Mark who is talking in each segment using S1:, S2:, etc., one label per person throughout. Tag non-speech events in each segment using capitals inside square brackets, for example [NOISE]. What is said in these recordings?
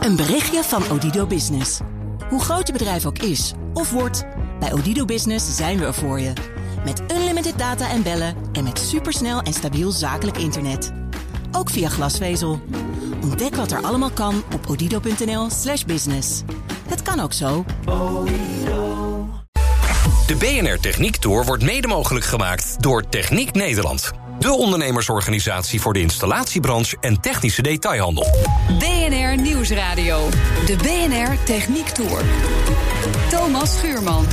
S1: Een berichtje van Odido Business. Hoe groot je bedrijf ook is of wordt, bij Odido Business zijn we er voor je. Met unlimited data en bellen en met supersnel en stabiel zakelijk internet. Ook via glasvezel. Ontdek wat er allemaal kan op odido.nl/slash business. Het kan ook zo.
S2: De BNR Techniek Tour wordt mede mogelijk gemaakt door Techniek Nederland. De ondernemersorganisatie voor de installatiebranche en technische detailhandel.
S3: BNR Nieuwsradio. De BNR Techniek Tour. Thomas Schuurman.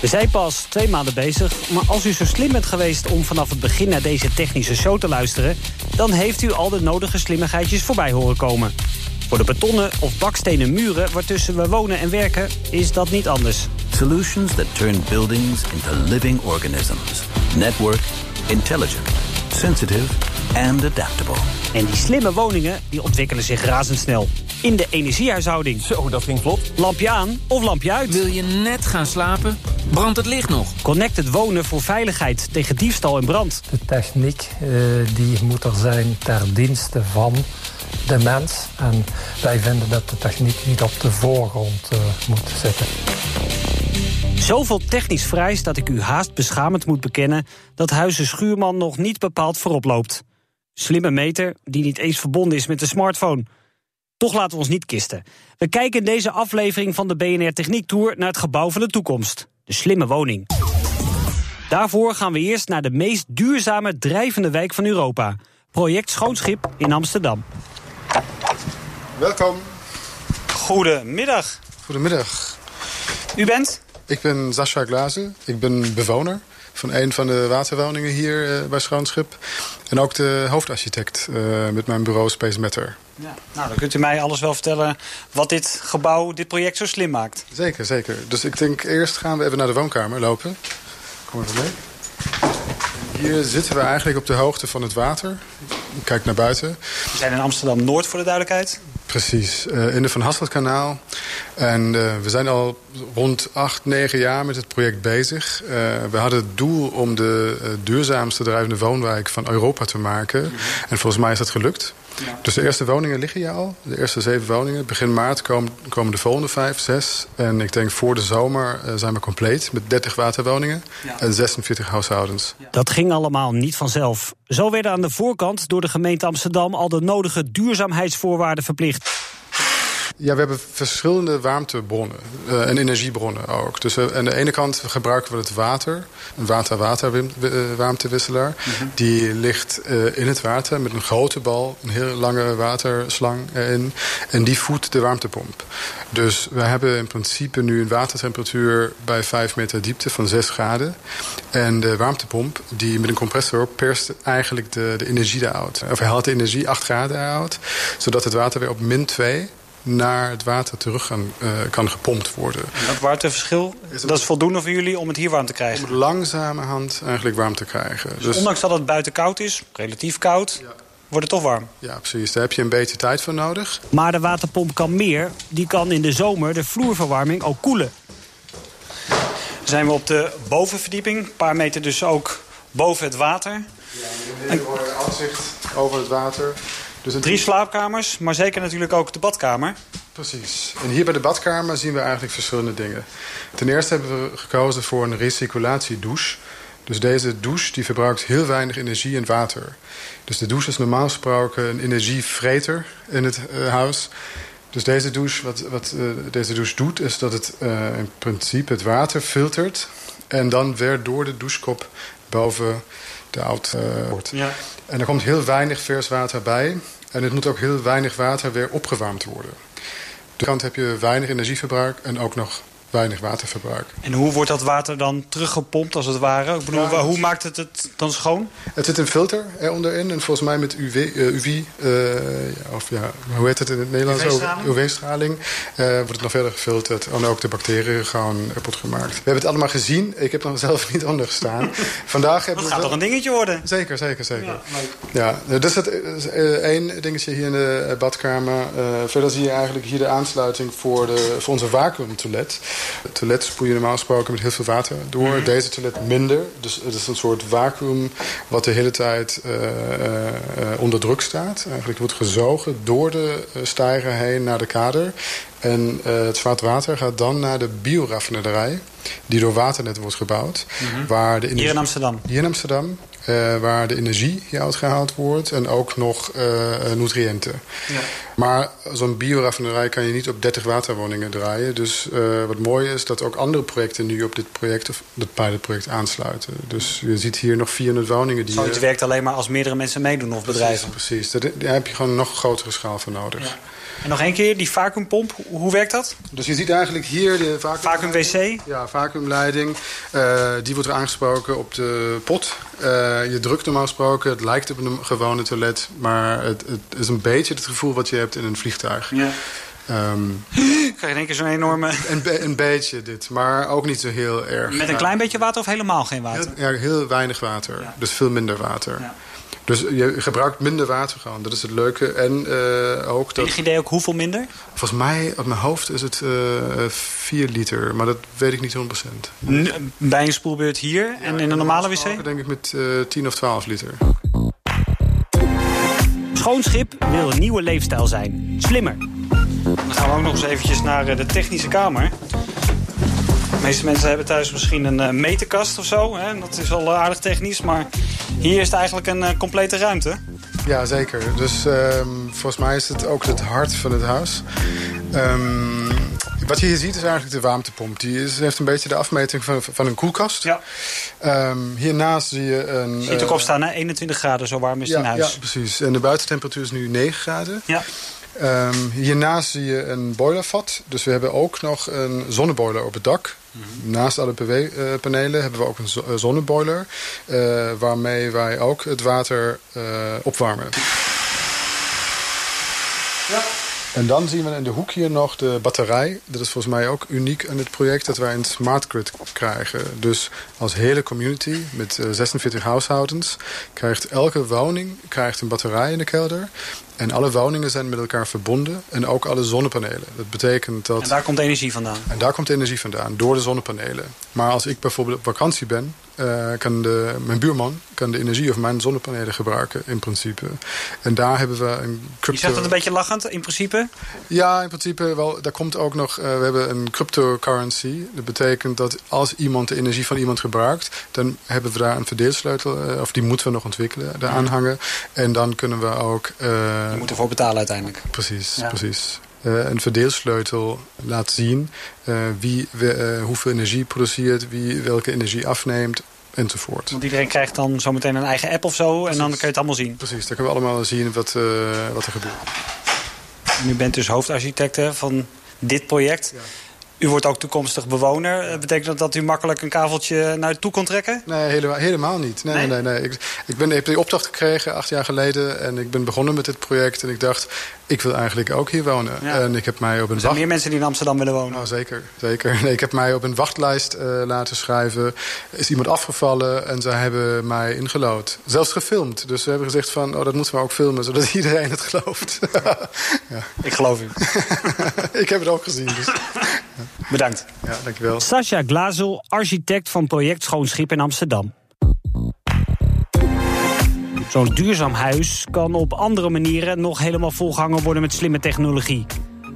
S4: We zijn pas twee maanden bezig, maar als u zo slim bent geweest om vanaf het begin naar deze technische show te luisteren, dan heeft u al de nodige slimmigheidjes voorbij horen komen. Voor de betonnen of bakstenen muren waartussen we wonen en werken is dat niet anders.
S5: Solutions that turn buildings into living organisms. Network, intelligent, sensitive and adaptable.
S4: En die slimme woningen die ontwikkelen zich razendsnel. In de energiehuishouding.
S6: Zo, dat ging vlot.
S4: Lampje aan of lampje uit.
S6: Wil je net gaan slapen? Brandt het licht nog?
S4: Connected wonen voor veiligheid tegen diefstal en brand.
S7: De techniek uh, die moet er zijn ter dienste van de mens. En wij vinden dat de techniek niet op de voorgrond uh, moet zitten.
S4: Zoveel technisch vrijs dat ik u haast beschamend moet bekennen... dat Huizen Schuurman nog niet bepaald voorop loopt. Slimme meter die niet eens verbonden is met de smartphone. Toch laten we ons niet kisten. We kijken in deze aflevering van de BNR Techniek Tour... naar het gebouw van de toekomst. De slimme woning. Daarvoor gaan we eerst naar de meest duurzame drijvende wijk van Europa. Project Schoonschip in Amsterdam.
S8: Welkom.
S4: Goedemiddag.
S8: Goedemiddag.
S4: U bent?
S8: Ik ben Sascha Glazen. Ik ben bewoner van een van de waterwoningen hier uh, bij Schoonschip. En ook de hoofdarchitect uh, met mijn bureau Space Matter.
S4: Ja. Nou, dan kunt u mij alles wel vertellen wat dit gebouw, dit project zo slim maakt.
S8: Zeker, zeker. Dus ik denk eerst gaan we even naar de woonkamer lopen. Kom even mee. Hier zitten we eigenlijk op de hoogte van het water. Kijk naar buiten.
S4: We zijn in Amsterdam-Noord voor de duidelijkheid.
S8: Precies, uh, in de Van Hasseltkanaal. En uh, we zijn al rond acht, negen jaar met het project bezig. Uh, we hadden het doel om de duurzaamste drijvende woonwijk van Europa te maken. Mm -hmm. En volgens mij is dat gelukt. Ja. Dus de eerste woningen liggen hier al. De eerste zeven woningen. Begin maart komen, komen de volgende vijf, zes. En ik denk voor de zomer uh, zijn we compleet met 30 waterwoningen ja. en 46 huishoudens.
S4: Dat ging allemaal niet vanzelf. Zo werden aan de voorkant door de gemeente Amsterdam al de nodige duurzaamheidsvoorwaarden verplicht.
S8: Ja, we hebben verschillende warmtebronnen uh, en energiebronnen ook. Dus uh, aan de ene kant gebruiken we het water, een water-water-warmtewisselaar. Mm -hmm. Die ligt uh, in het water met een grote bal, een heel lange waterslang erin. En die voedt de warmtepomp. Dus we hebben in principe nu een watertemperatuur bij 5 meter diepte van 6 graden. En de warmtepomp, die met een compressor perst eigenlijk de, de energie eruit. Of hij haalt de energie 8 graden uit, zodat het water weer op min 2 naar het water terug kan, uh, kan gepompt worden.
S4: En dat warmteverschil, is dat is voldoende voor jullie om het hier warm te krijgen?
S8: Om het langzamerhand eigenlijk warm te krijgen.
S4: Dus, dus ondanks dat het buiten koud is, relatief koud... Ja. Wordt het toch warm?
S8: Ja, precies. Daar heb je een beetje tijd voor nodig.
S4: Maar de waterpomp kan meer. Die kan in de zomer de vloerverwarming ook koelen. Dan zijn we op de bovenverdieping. Een paar meter dus ook boven het water. Ja,
S8: een hele mooie uitzicht over het water.
S4: Dus Drie slaapkamers, maar zeker natuurlijk ook de badkamer.
S8: Precies. En hier bij de badkamer zien we eigenlijk verschillende dingen. Ten eerste hebben we gekozen voor een recyclatiedouche. Dus deze douche die verbruikt heel weinig energie en water. Dus de douche is normaal gesproken een energievreter in het uh, huis. Dus deze douche, wat, wat uh, deze douche doet, is dat het uh, in principe het water filtert. En dan weer door de douchekop boven de oud wordt. Ja. En er komt heel weinig vers water bij. En het moet ook heel weinig water weer opgewarmd worden. De kant heb je weinig energieverbruik en ook nog weinig waterverbruik.
S4: En hoe wordt dat water dan teruggepompt als het ware? Ik bedoel, ja, hoe maakt het het dan schoon?
S8: Het zit een filter eronderin en volgens mij met UV, uh, UV uh, of ja, hoe heet het in het Nederlands? UV-straling. UV uh, wordt het nog verder gefilterd en ook de bacteriën gewoon kapot gemaakt. We hebben het allemaal gezien. Ik heb er [LAUGHS] zelf niet onder gestaan. Vandaag hebben
S4: dat gaat
S8: we...
S4: toch een dingetje worden?
S8: Zeker, zeker, zeker. Ja, ja dus dat is één dingetje hier in de badkamer. verder zie je eigenlijk hier de aansluiting voor, de, voor onze vacuümtoilet. Het toilet spoel je normaal gesproken met heel veel water door.
S4: Mhm.
S8: Deze toilet minder. Dus het is een soort vacuüm wat de hele tijd uh, uh, onder druk staat. Eigenlijk wordt gezogen door de stijger heen naar de kader. En uh, het zwart water gaat dan naar de bioraffinaderij... die door Waternet wordt gebouwd.
S4: Mhm.
S8: Mm -hmm. waar de
S4: hier in Amsterdam?
S8: Hier in Amsterdam. Uh, waar de energie hieruit gehaald wordt en ook nog uh, nutriënten. Ja. Maar zo'n bioraffinerij kan je niet op 30 waterwoningen draaien. Dus uh, wat mooi is dat ook andere projecten nu op dit project, of dit pilotproject aansluiten. Dus je ziet hier nog 400 woningen die.
S4: Zoiets werkt alleen maar als meerdere mensen meedoen of bedrijven.
S8: Precies, precies. Daar heb je gewoon een nog grotere schaal voor nodig. Ja.
S4: En nog één keer, die vacuümpomp, hoe werkt dat?
S8: Dus je ziet eigenlijk hier de vacuüm...
S4: Vacuüm wc?
S8: Ja, vacuümleiding. Die wordt er aangesproken op de pot. Uh, je drukt normaal gesproken, het lijkt op een gewone toilet... maar het, het, is een beetje het gevoel wat je hebt in een vliegtuig.
S4: Ja. Um, Krijg je in één keer zo'n enorme...
S8: Een, be een, beetje dit, maar ook niet zo heel erg.
S4: Met een klein beetje water of helemaal geen water?
S8: Heel, ja, heel weinig water. Ja. Dus veel minder water. Ja. Dus je gebruikt minder water gewoon. Dat is het leuke. En uh, ook dat...
S4: Enig idee ook hoeveel minder?
S8: Volgens mij, op mijn hoofd is het uh, 4 liter. Maar dat weet ik niet 100%.
S4: N bij een spoelbeurt hier ja, en in een normale wc?
S8: denk ik met uh, 10 of 12 liter.
S4: Schoonschip wil een nieuwe leefstijl zijn. Slimmer. Dan gaan we ook nog eens eventjes naar de technische kamer. De meeste mensen hebben thuis misschien een uh, meterkast of zo. Hè? Dat is wel aardig technisch, maar hier is het eigenlijk een uh, complete ruimte.
S8: Ja, zeker. Dus um, volgens mij is het ook het hart van het huis. Um, wat je hier ziet is eigenlijk de warmtepomp. Die is, heeft een beetje de afmeting van, van een koelkast.
S4: Ja.
S8: Um, hiernaast zie je een...
S4: Ziet ook op staan, hè? 21 graden, zo warm is
S8: ja,
S4: het in huis.
S8: Ja, precies. En de buitentemperatuur is nu 9 graden.
S4: Ja.
S8: Um, hiernaast zie je een boilervat. Dus we hebben ook nog een zonneboiler op het dak. Mm -hmm. Naast alle PV-panelen hebben we ook een zonneboiler. Uh, waarmee wij ook het water uh, opwarmen. Ja. En dan zien we in de hoek hier nog de batterij. Dat is volgens mij ook uniek aan dit project, dat wij een smart grid krijgen. Dus als hele community met uh, 46 huishoudens krijgt elke woning krijgt een batterij in de kelder. En alle woningen zijn met elkaar verbonden en ook alle zonnepanelen. Dat betekent dat...
S4: En daar komt energie vandaan?
S8: En daar komt energie vandaan, door de zonnepanelen. Maar als ik bijvoorbeeld op vakantie ben... Uh, kan de, mijn buurman kan de energie of mijn zonnepanelen gebruiken, in principe. En daar hebben we een
S4: crypto... Je zegt dat een beetje lachend, in principe?
S8: Ja, in principe wel. Daar komt ook nog... Uh, we hebben een cryptocurrency. Dat betekent dat als iemand de energie van iemand gebruikt... dan hebben we daar een verdeelsleutel... Uh, of die moeten we nog ontwikkelen, daar aanhangen. En dan kunnen we ook...
S4: Je moet ervoor betalen uiteindelijk.
S8: Precies, ja. precies. Uh, een verdeelsleutel laat zien uh, wie we, uh, hoeveel energie produceert, wie welke energie afneemt, enzovoort.
S4: Want iedereen krijgt dan zometeen een eigen app of zo Precies. en dan kun je het allemaal zien.
S8: Precies, dan kunnen we allemaal zien wat, wat er gebeurt.
S4: U bent dus hoofdarchitect van dit project. Ja. U wordt ook toekomstig bewoner. Betekent dat dat u makkelijk een kaveltje naar toe kon trekken?
S8: Nee, helemaal, helemaal niet. Nee, nee? nee, nee. Ik, ik, ben, ik heb die opdracht gekregen acht jaar geleden. En ik ben begonnen met dit project. En ik dacht, ik wil eigenlijk ook hier wonen.
S4: Ja.
S8: En ik heb mij op een
S4: er zijn meer mensen die in Amsterdam willen wonen.
S8: Oh, zeker, zeker. Nee, ik heb mij op een wachtlijst uh, laten schrijven. Is iemand afgevallen en ze hebben mij ingelood. Zelfs gefilmd. Dus we hebben gezegd van, oh, dat moeten we ook filmen. Zodat [LAUGHS] iedereen het gelooft. [LAUGHS]
S4: ja. Ik geloof u. [LAUGHS]
S8: ik heb het ook gezien. Dus.
S4: Bedankt.
S8: Ja, dankjewel.
S4: Sascha Glazel, architect van project Schoonschip in Amsterdam. Zo'n duurzaam huis kan op andere manieren nog helemaal volgehangen worden met slimme technologie.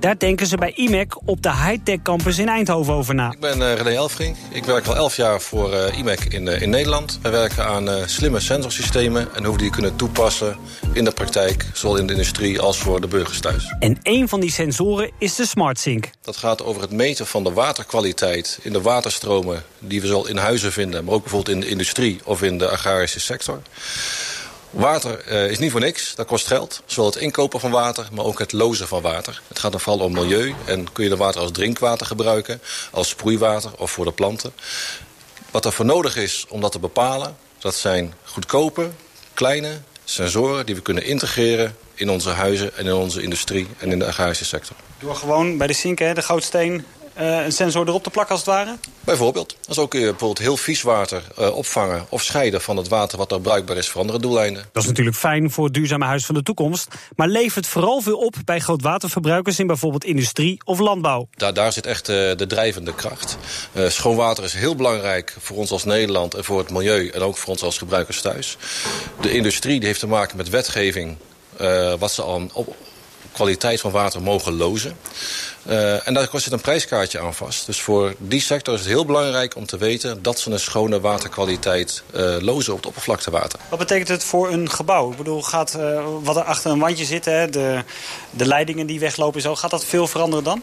S4: Daar denken ze bij IMEC op de high-tech campus in Eindhoven over na.
S9: Ik ben uh, René Elfrink. Ik werk al elf jaar voor uh, IMEC in, uh, in Nederland. Wij werken aan slimme sensorsystemen en hoe we die kunnen toepassen in de praktijk, zowel in de industrie als voor de burgers thuis.
S4: En een van die sensoren is de SmartSync.
S9: Dat gaat over het meten van de waterkwaliteit in de waterstromen die we zowel in huizen vinden, maar ook bijvoorbeeld in de industrie of in de agrarische sector. Water uh, is niet voor niks, dat kost geld. Zowel het inkopen van water, maar ook het lozen van water. Het gaat dan vooral om milieu en kun je de water als drinkwater gebruiken... als sproeiwater of voor de planten. Wat er voor nodig is om dat te bepalen... dat zijn goedkope, kleine sensoren die we kunnen integreren... in onze huizen en in onze industrie en in de agrarische sector.
S4: Door gewoon bij de zink, hè, de gootsteen... uh, een sensor erop te plakken als het ware?
S9: Bijvoorbeeld. Zo kun je bijvoorbeeld heel vies water uh, opvangen of scheiden van het water wat er bruikbaar is voor andere doeleinden.
S4: Dat is natuurlijk fijn voor het duurzame huis van de toekomst. Maar levert vooral veel op bij grootwaterverbruikers in bijvoorbeeld industrie of landbouw.
S9: Daar, daar zit echt uh, de drijvende kracht. schoon water is heel belangrijk voor ons als Nederland en voor het milieu en ook voor ons als gebruikers thuis. De industrie die heeft te maken met wetgeving wat ze al op, kwaliteit van water mogen lozen. Uh, en daar zit een prijskaartje aan vast. Dus voor die sector is het heel belangrijk om te weten... dat ze een schone waterkwaliteit uh, lozen op het oppervlaktewater.
S4: Wat betekent het voor een gebouw? Ik bedoel, gaat, uh, wat er achter een wandje zit, hè, de, de leidingen die weglopen... Zo, gaat dat veel veranderen dan?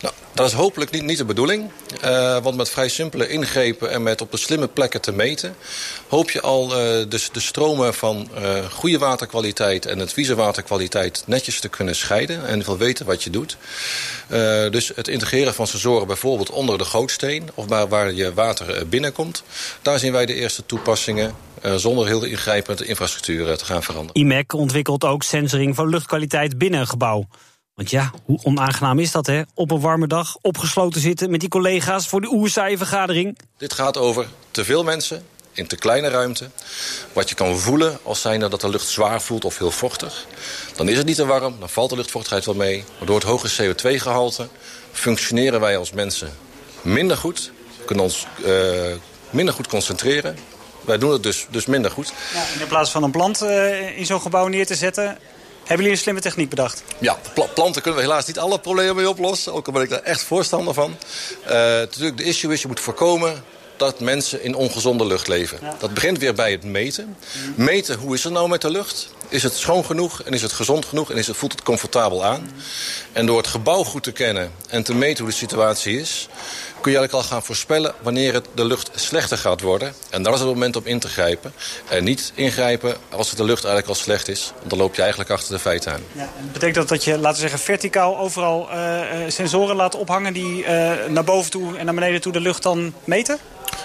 S9: Nou, dat is hopelijk niet, niet de bedoeling. Uh, want met vrij simpele ingrepen en met op de slimme plekken te meten... hoop je al uh, de, de stromen van uh, goede waterkwaliteit en het vieze waterkwaliteit netjes te kunnen scheiden. En veel weten wat je doet. dus het integreren van sensoren bijvoorbeeld onder de gootsteen... of waar, waar je water binnenkomt. Daar zien wij de eerste toepassingen zonder heel ingrijpend de infrastructuur te gaan veranderen.
S4: IMEC ontwikkelt ook sensoring van luchtkwaliteit binnen een gebouw. Want ja, hoe onaangenaam is dat, hè? Op een warme dag opgesloten zitten met die collega's voor de oerzaaie vergadering.
S9: Dit gaat over te veel mensen in te kleine ruimte. Wat je kan voelen als zijnde dat de lucht zwaar voelt of heel vochtig. Dan is het niet te warm, dan valt de luchtvochtigheid wel mee. Maar door het hoge CO2-gehalte functioneren wij als mensen minder goed. kunnen ons uh, minder goed concentreren. Wij doen het dus, dus minder goed.
S4: Ja, in plaats van een plant uh, in zo'n gebouw neer te zetten... Hebben jullie een slimme techniek bedacht?
S9: Ja, pl planten kunnen we helaas niet alle problemen mee oplossen. Ook al ben ik daar echt voorstander van. Uh, natuurlijk, de issue is, je moet voorkomen dat mensen in ongezonde lucht leven. Ja. Dat begint weer bij het meten. Meten, hoe is het nou met de lucht? Is het schoon genoeg en is het gezond genoeg en is het, voelt het comfortabel aan? En door het gebouw goed te kennen en te meten hoe de situatie is kun je eigenlijk al gaan voorspellen wanneer het de lucht slechter gaat worden. En dat is het moment om in te grijpen. En niet ingrijpen als het de lucht eigenlijk al slecht is. Want dan loop je eigenlijk achter de feiten aan.
S4: Ja, betekent dat dat je, laten we zeggen, verticaal overal uh, sensoren laat ophangen... die uh, naar boven toe en naar beneden toe de lucht dan meten?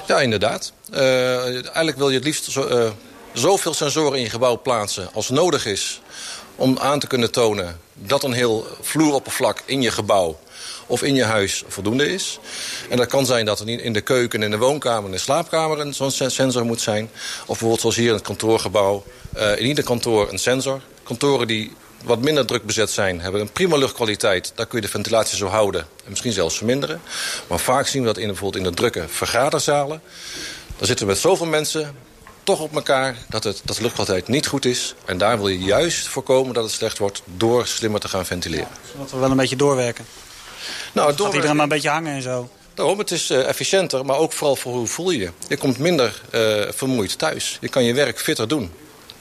S9: Ja, inderdaad. eigenlijk wil je het liefst zo, zoveel sensoren in je gebouw plaatsen als nodig is... om aan te kunnen tonen dat een heel vloeroppervlak in je gebouw of in je huis voldoende is. En dat kan zijn dat er in de keuken, in de woonkamer, in de slaapkamer zo'n sensor moet zijn. Of bijvoorbeeld zoals hier in het kantoorgebouw, uh, in ieder kantoor een sensor. Kantoren die wat minder druk bezet zijn, hebben een prima luchtkwaliteit. Daar kun je de ventilatie zo houden en misschien zelfs verminderen. Maar vaak zien we dat in, bijvoorbeeld in de drukke vergaderzalen. Daar zitten we met zoveel mensen toch op elkaar dat, het, dat de luchtkwaliteit niet goed is. En daar wil je juist voorkomen dat het slecht wordt door slimmer te gaan ventileren.
S4: Ja, zodat we wel een beetje doorwerken. Nou, door... Gaat iedereen maar een beetje hangen en zo?
S9: Daarom, het is uh, efficiënter, maar ook vooral voor hoe voel je je. Je komt minder uh, vermoeid thuis. Je kan je werk fitter doen.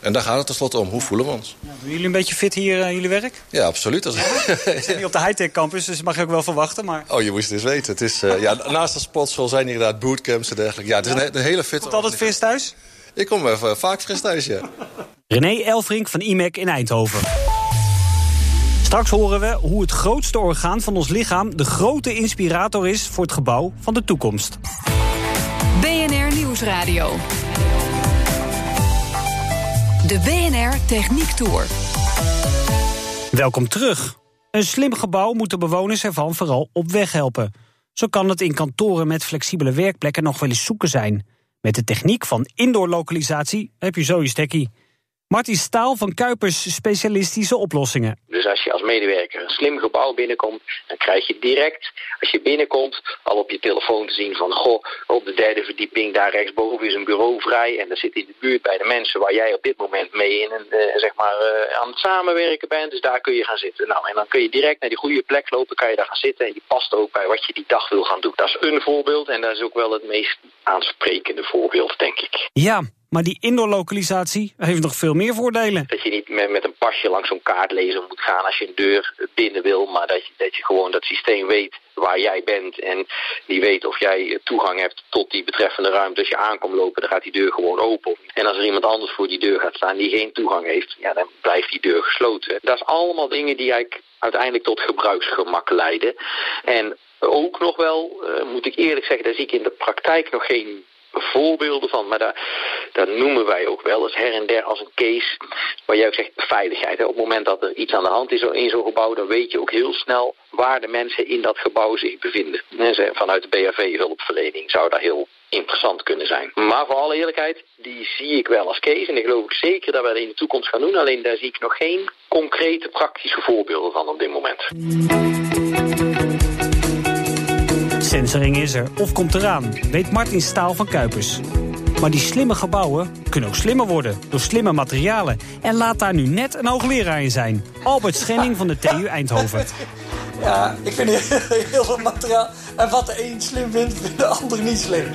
S9: En daar gaat het tenslotte om. Hoe voelen we ons?
S4: Ja, doen jullie een beetje fit hier uh, jullie werk?
S9: Ja, absoluut.
S4: Ja? We zitten hier op de high-tech campus, dus mag je ook wel verwachten. Maar...
S9: Oh, je moest het eens weten. Het is, ja, naast de sportschool zijn hier inderdaad bootcamps en dergelijke. Ja, het is een, een hele fitte...
S4: Komt altijd fris thuis?
S9: Ik kom even vaak fris thuis, ja.
S4: René Elfrink van IMEC in Eindhoven. Straks horen we hoe het grootste orgaan van ons lichaam... de grote inspirator is voor het gebouw van de toekomst.
S3: BNR Nieuwsradio. De BNR Techniek Tour.
S4: Welkom terug. Een slim gebouw moet de bewoners ervan vooral op weg helpen. Zo kan het in kantoren met flexibele werkplekken nog wel eens zoeken zijn. Met de techniek van indoorlocalisatie heb je zo je stekkie. Martin Staal van Kuipers Specialistische Oplossingen.
S10: Dus als je als medewerker een slim gebouw binnenkomt... dan krijg je direct, als je binnenkomt, al op je telefoon te zien van... goh, op de derde verdieping, daar rechtsboven is een bureau vrij... en dat zit in de buurt bij de mensen waar jij op dit moment mee in, uh, zeg maar, uh, aan het samenwerken bent. Dus daar kun je gaan zitten. Nou, en dan kun je direct naar die goede plek lopen, kan je daar gaan zitten... en die past ook bij wat je die dag wil gaan doen. Dat is een voorbeeld en dat is ook wel het meest aansprekende voorbeeld, denk ik.
S4: Ja, maar die indoorlokalisatie heeft nog veel meer voordelen.
S10: Dat je niet met, met een pasje langs zo'n kaartlezer moet gaan als je een deur binnen wil. Maar dat je, dat je gewoon dat systeem weet waar jij bent. En die weet of jij toegang hebt tot die betreffende ruimte. Als je aankomt lopen, dan gaat die deur gewoon open. En als er iemand anders voor die deur gaat staan die geen toegang heeft, ja, dan blijft die deur gesloten. Dat is allemaal dingen die eigenlijk uiteindelijk tot gebruiksgemak leiden. En ook nog wel, uh, moet ik eerlijk zeggen, daar zie ik in de praktijk nog geen voorbeelden van. Maar daar, noemen wij ook wel eens her en der als een case. Waar jij ook zegt veiligheid. Hè. Op het moment dat er iets aan de hand is in zo'n gebouw, dan weet je ook heel snel waar de mensen in dat gebouw zich bevinden. En vanuit de BHV hulpverlening zou daar heel interessant kunnen zijn. Maar voor alle eerlijkheid, die zie ik wel als case. En ik geloof ik zeker dat we dat in de toekomst gaan doen. Alleen daar zie ik nog geen concrete praktische voorbeelden van op dit moment.
S4: Sensoring is er of komt eraan, weet Martin Staal van Kuipers. Maar die slimme gebouwen kunnen ook slimmer worden door slimme materialen. En laat daar nu net een hoogleraar in zijn. Albert Schenning van de TU Eindhoven. [LAUGHS]
S11: Ja, ik vind heel veel materiaal. En wat de een slim vindt, vindt de ander niet slim.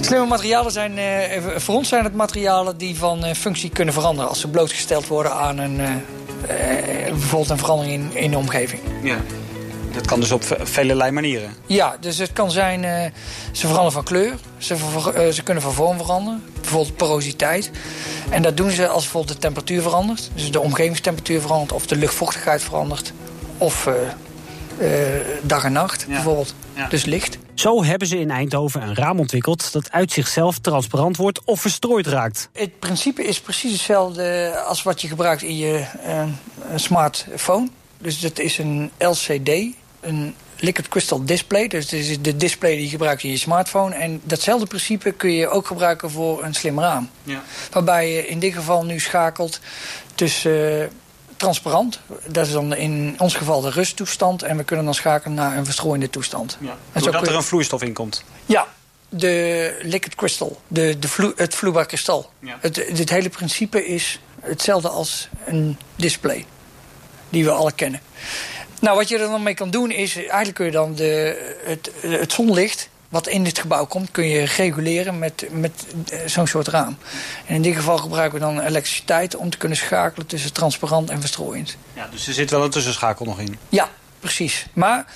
S11: Slimme materialen zijn, eh, voor ons zijn het materialen die van eh, functie kunnen veranderen. Als ze blootgesteld worden aan een, eh, eh bijvoorbeeld een verandering in, in de omgeving.
S4: Ja. Dat kan dus op vele manieren.
S11: Ja, dus het kan zijn, eh, ze veranderen van kleur. Ze, ver- eh, ze kunnen van vorm veranderen. Bijvoorbeeld porositeit. En dat doen ze als bijvoorbeeld de temperatuur verandert. Dus de omgevingstemperatuur verandert. Of de luchtvochtigheid verandert. Of eh, eh, dag en nacht bijvoorbeeld. Dus licht.
S4: Zo hebben ze in Eindhoven een raam ontwikkeld dat uit zichzelf transparant wordt of verstrooid raakt.
S11: Het principe is precies hetzelfde als wat je gebruikt in je eh, smartphone. Dus dat is een LCD, een liquid crystal display. Dus dit is de display die je gebruikt in je smartphone. En datzelfde principe kun je ook gebruiken voor een slim raam.
S4: Ja.
S11: Waarbij je in dit geval nu schakelt tussen eh, transparant. Dat is dan in ons geval de rusttoestand. En we kunnen dan schakelen naar een verstrooiende toestand.
S4: Ja. Doordat
S11: kun
S4: er een vloeistof in komt.
S11: Ja, de liquid crystal, de, de vloe- het vloeibaar kristal.
S4: Ja.
S11: Het, dit hele principe is hetzelfde als een display. Die we alle kennen. Nou, wat je er dan mee kan doen is... Eigenlijk kun je dan de, het, het zonlicht wat in dit gebouw komt... kun je reguleren met, met eh, zo'n soort raam. En in dit geval gebruiken we dan elektriciteit... om te kunnen schakelen tussen transparant en verstrooiend.
S4: Ja, dus er zit wel een tussenschakel nog in.
S11: Ja, precies. Maar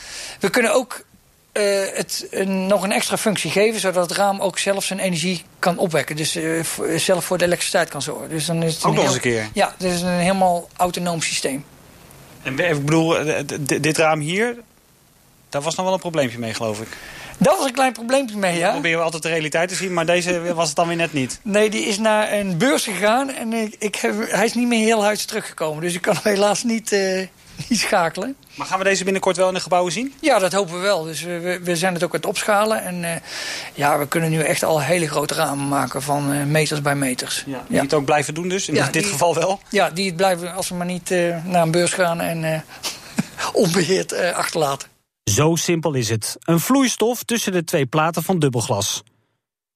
S11: we kunnen ook eh, het een, nog een extra functie geven... zodat het raam ook zelf zijn energie kan opwekken. Dus eh, zelf voor de elektriciteit kan zorgen. Dus dan is het
S4: Ook nog eens een keer.
S11: Ja, is een helemaal autonoom systeem.
S4: En we- ik bedoel, eh, dit raam hier, daar was nog wel een probleempje mee, geloof ik.
S11: Dat was een klein probleempje mee,
S4: We
S11: ja.
S4: proberen altijd de realiteit te zien, maar deze [LAUGHS] was het dan weer net niet.
S11: Nee, die is naar een beurs gegaan en ik, ik heb, hij is niet meer heel huis teruggekomen. Dus ik kan hem helaas niet, eh, [LAUGHS] niet schakelen.
S4: Maar gaan we deze binnenkort wel in de gebouwen zien?
S11: Ja, dat hopen we wel. Dus we, we, zijn het ook aan het opschalen. En eh, ja, we kunnen nu echt al hele grote ramen maken van eh, meters bij meters.
S4: Ja. Die het ook blijven doen dus, in
S11: Ja,
S4: dit,
S11: die-
S4: geval wel.
S11: Ja, die het blijven als we maar niet eh, naar een beurs gaan en eh, [LAUGHS] onbeheerd eh, achterlaten.
S4: Zo simpel is het. Een vloeistof tussen de twee platen van dubbelglas.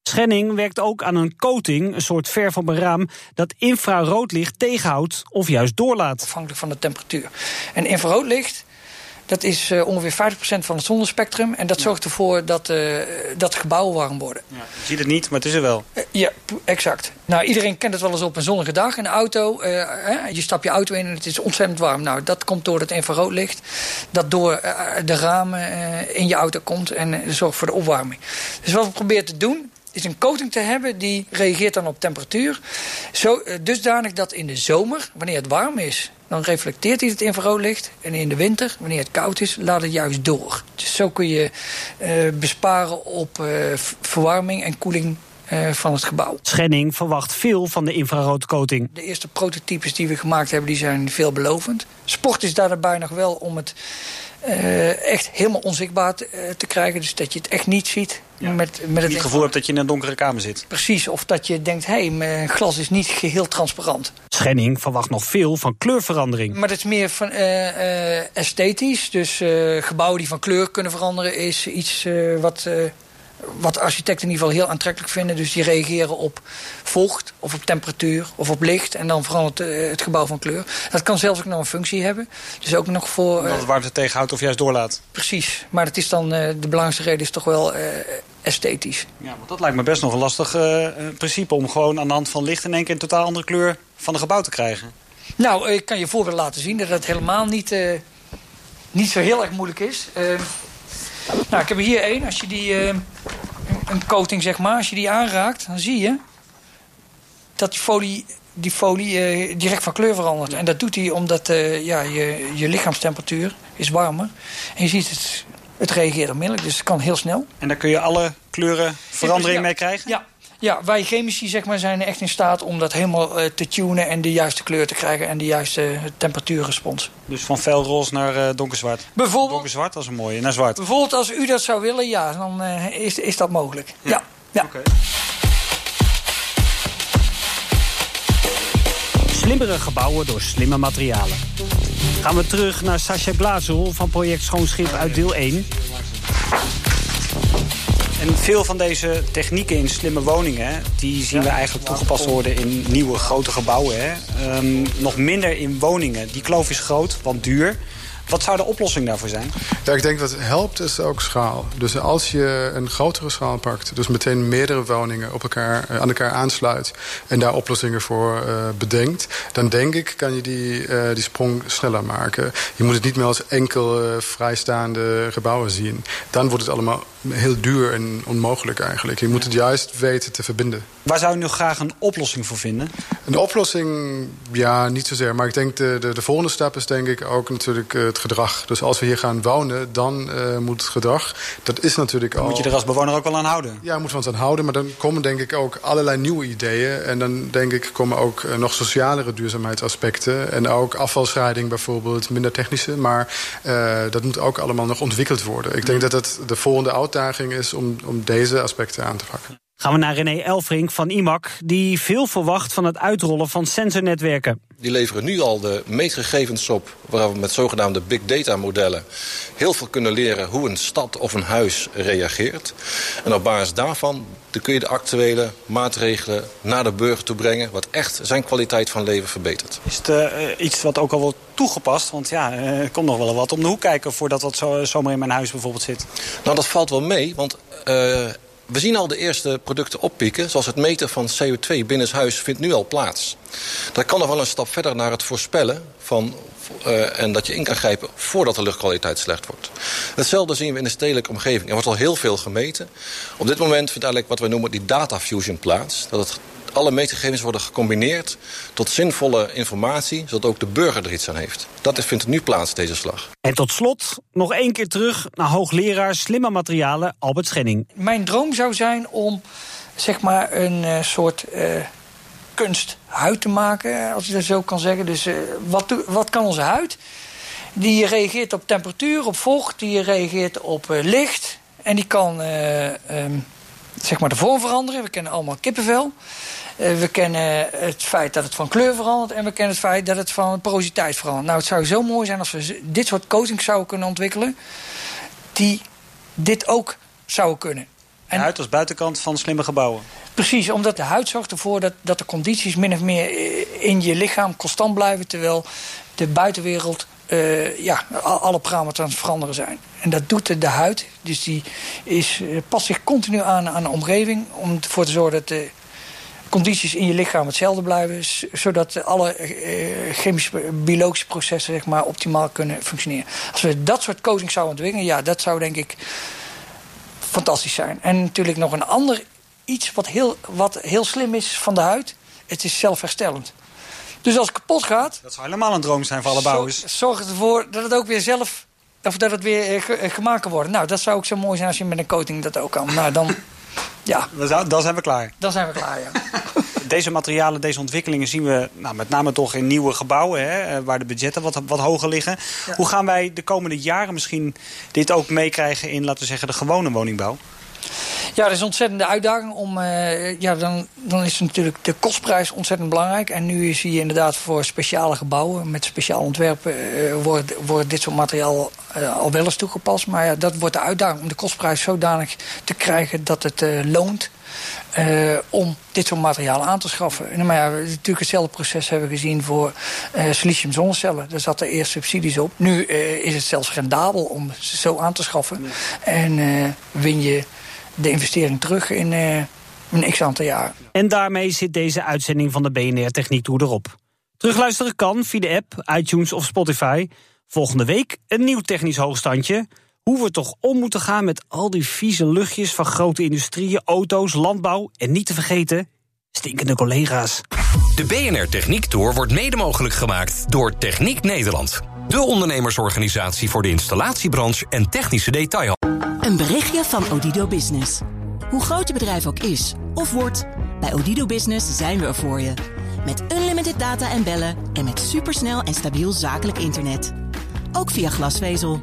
S4: Schenning werkt ook aan een coating, een soort verf op een raam... dat infraroodlicht tegenhoudt of juist doorlaat.
S11: Afhankelijk van de temperatuur. En infraroodlicht, dat is eh, ongeveer 50% van het zonnespectrum. En dat zorgt ervoor dat, eh dat gebouwen warm worden.
S4: Je ziet het niet, maar het is er wel.
S11: Eh, ja, exact. Nou, iedereen kent het wel eens op een zonnige dag in de auto. hè, je stapt je auto in en het is ontzettend warm. Nou, dat komt door het infraroodlicht. Dat door de ramen in je auto komt en zorgt voor de opwarming. Dus wat we proberen te doen is een coating te hebben die reageert dan op temperatuur. Zo, eh, dusdanig dat in de zomer, wanneer het warm is... dan reflecteert hij het infraroodlicht. En in de winter, wanneer het koud is, laat het juist door. Dus zo kun je eh, besparen op eh, verwarming en koeling van het gebouw.
S4: Schenning verwacht veel van de infraroodcoating.
S11: De eerste prototypes die we gemaakt hebben, die zijn veelbelovend. Sport is daarbij nog wel om het eh, echt helemaal onzichtbaar te, eh, te krijgen. Dus dat je het echt niet ziet. Met, met het
S4: het gevoel hebt dat je in een donkere kamer zit.
S11: Precies, of dat je denkt, hé, hey, mijn glas is niet geheel transparant.
S4: Schenning verwacht nog veel van kleurverandering.
S11: Maar dat is meer van eh, eh, esthetisch. Dus eh, gebouwen die van kleur kunnen veranderen is iets eh, wat, eh, wat architecten in ieder geval heel aantrekkelijk vinden. Dus die reageren op vocht of op temperatuur of op licht. En dan verandert eh, het gebouw van kleur. Dat kan zelfs ook nog een functie hebben. Dus ook nog voor...
S4: Omdat
S11: eh,
S4: het warmte tegenhoudt of juist doorlaat.
S11: precies. Maar het is dan, eh, de belangrijkste reden is toch wel eh, esthetisch.
S4: Ja, want dat lijkt me best nog een lastig principe... om gewoon aan de hand van licht in één keer een totaal andere kleur van een gebouw te krijgen.
S11: Nou, ik kan je voorbeeld laten zien dat het helemaal niet, niet zo heel erg moeilijk is. Nou, ik heb er hier één. Als je die, eh, een- coating zeg maar, als je die aanraakt, dan zie je dat die folie, die folie eh, direct van kleur verandert. En dat doet hij omdat eh, ja, je, je lichaamstemperatuur is warmer. En je ziet het Het reageert onmiddellijk, dus het kan heel snel.
S4: En daar kun je alle kleuren verandering
S11: Ja.
S4: mee krijgen?
S11: Ja. Ja, wij chemici zeg maar, zijn echt in staat om dat helemaal eh, te tunen... en de juiste kleur te krijgen en de juiste temperatuurrespons.
S4: Dus van felroze naar eh, donkerzwart?
S11: Bijvoorbeeld,
S4: Donkerzwart, is een mooie. Naar zwart.
S11: bijvoorbeeld als u dat zou willen, ja, dan eh, is, is dat mogelijk. Ja, ja.
S4: Slimmere gebouwen door slimme materialen. Gaan we terug naar Sascha Glazel van project Schoonschip uit deel 1. En veel van deze technieken in slimme woningen... die zien we eigenlijk toegepast worden in nieuwe grote gebouwen. Hè? Ehm, nog minder in woningen. Die kloof is groot, want duur. Wat zou de oplossing daarvoor zijn?
S8: Ja, ik denk wat helpt is ook schaal. Dus als je een grotere schaal pakt, dus meteen meerdere woningen op elkaar, eh, aan elkaar aansluit en daar oplossingen voor eh, bedenkt, dan denk ik kan je die, eh, die sprong sneller maken. Je moet het niet meer als enkel vrijstaande gebouwen zien. Dan wordt het allemaal heel duur en onmogelijk eigenlijk. Je moet het juist weten te verbinden.
S4: Waar zou u nu graag een oplossing voor vinden?
S8: Een oplossing, ja, niet zozeer. Maar ik denk de, de, de volgende stap is denk ik ook natuurlijk eh, het gedrag. Dus als we hier gaan wonen, dan eh, moet het gedrag... Dat is natuurlijk al...
S4: Moet je er als bewoner ook wel aan houden?
S8: Ja, moeten we ons aan houden. Maar dan komen denk ik ook allerlei nieuwe ideeën. En dan denk ik komen ook eh, nog socialere duurzaamheidsaspecten. En ook afvalscheiding bijvoorbeeld, minder technische. Maar dat moet ook allemaal nog ontwikkeld worden. Ik denk dat het de volgende uitdaging is om, om deze aspecten aan te pakken.
S4: Gaan we naar René Elfrink van IMAC... die veel verwacht van het uitrollen van sensornetwerken.
S9: Die leveren nu al de meetgegevens op... waar we met zogenaamde big data modellen... heel veel kunnen leren hoe een stad of een huis reageert. En op basis daarvan dan kun je de actuele maatregelen naar de burger toe brengen... wat echt zijn kwaliteit van leven verbetert.
S4: Is het eh, iets wat ook al wordt toegepast? Want ja, eh, er komt nog wel wat om de hoek kijken... voordat dat zo, zomaar in mijn huis bijvoorbeeld zit.
S9: Nou, dat valt wel mee, want... uh, we zien al de eerste producten oppieken, zoals het meten van CO2 binnenshuis vindt nu al plaats. Dat kan nog wel een stap verder naar het voorspellen van, uh, en dat je in kan grijpen voordat de luchtkwaliteit slecht wordt. Hetzelfde zien we in de stedelijke omgeving. Er wordt al heel veel gemeten. Op dit moment vindt eigenlijk wat wij noemen die data fusion plaats. Dat het alle meetgegevens worden gecombineerd tot zinvolle informatie, zodat ook de burger er iets aan heeft. Dat vindt nu plaats, deze slag.
S4: En tot slot nog één keer terug naar hoogleraar slimme materialen Albert Schenning.
S11: Mijn droom zou zijn om zeg maar een uh, soort uh, kunsthuid te maken, als je dat zo kan zeggen. Dus uh, wat, wat kan onze huid? Die reageert op temperatuur, op vocht, die reageert op licht. En die kan um, zeg maar de vorm veranderen. We kennen allemaal kippenvel. Uh, we kennen het feit dat het van kleur verandert. En we kennen het feit dat het van porositeit verandert. Nou, het zou zo mooi zijn als we dit soort coatings zouden kunnen ontwikkelen. Die dit ook zouden kunnen.
S4: En de huid als buitenkant van slimme gebouwen.
S11: Precies, omdat de huid zorgt ervoor dat, dat de condities min of meer in je lichaam constant blijven. Terwijl de buitenwereld uh, ja, alle parameters aan het veranderen zijn. En dat doet de, de huid. Dus die is, past zich continu aan aan de omgeving. Om ervoor te zorgen dat de condities in je lichaam hetzelfde blijven. Zodat alle uh, chemische, biologische processen zeg maar, optimaal kunnen functioneren. Als we dat soort coating zouden ontwikkelen, ja, dat zou denk ik fantastisch zijn. En natuurlijk nog een ander iets wat heel, wat heel slim is van de huid. Het is zelfherstellend. Dus als het kapot gaat...
S4: Dat zou helemaal een droom zijn voor alle bouwers.
S11: Zorg ervoor dat het ook weer zelf... Of dat het weer ge gemaakt kan worden. Nou, dat zou ook zo mooi zijn als je met een coating dat ook kan. Nou, dan... [LAUGHS] Ja.
S4: Dan zijn we klaar.
S11: Dan zijn we klaar, ja.
S4: Deze materialen, deze ontwikkelingen zien we nou, met name toch in nieuwe gebouwen... Hè, waar de budgetten wat, wat hoger liggen. Ja. Hoe gaan wij de komende jaren misschien dit ook meekrijgen... in, laten we zeggen, de gewone woningbouw?
S11: Ja, dat is een ontzettende uitdaging. Om, uh, ja, dan, dan is natuurlijk de kostprijs ontzettend belangrijk. En nu zie je inderdaad voor speciale gebouwen met speciaal ontwerpen... Uh, wordt, wordt dit soort materiaal uh, al wel eens toegepast. Maar ja, dat wordt de uitdaging om de kostprijs zodanig te krijgen dat het loont... om dit soort materiaal aan te schaffen. En, maar ja, natuurlijk hetzelfde proces hebben we gezien voor silicium zonnecellen. Daar zaten eerst subsidies op. Nu is het zelfs rendabel om ze zo aan te schaffen. En win je de investering terug in uh, een x aantal jaar.
S4: En daarmee zit deze uitzending van de BNR Techniek Tour erop. Terugluisteren kan via de app, iTunes of Spotify. Volgende week een nieuw technisch hoogstandje. Hoe we toch om moeten gaan met al die vieze luchtjes van grote industrieën, auto's, landbouw en niet te vergeten, stinkende collega's.
S2: De BNR Techniek Tour wordt mede mogelijk gemaakt door Techniek Nederland. De ondernemersorganisatie voor de installatiebranche en technische detail.
S1: Een berichtje van Odido Business. Hoe groot je bedrijf ook is of wordt, bij Odido Business zijn we er voor je. Met unlimited data en bellen en met supersnel en stabiel zakelijk internet. Ook via glasvezel.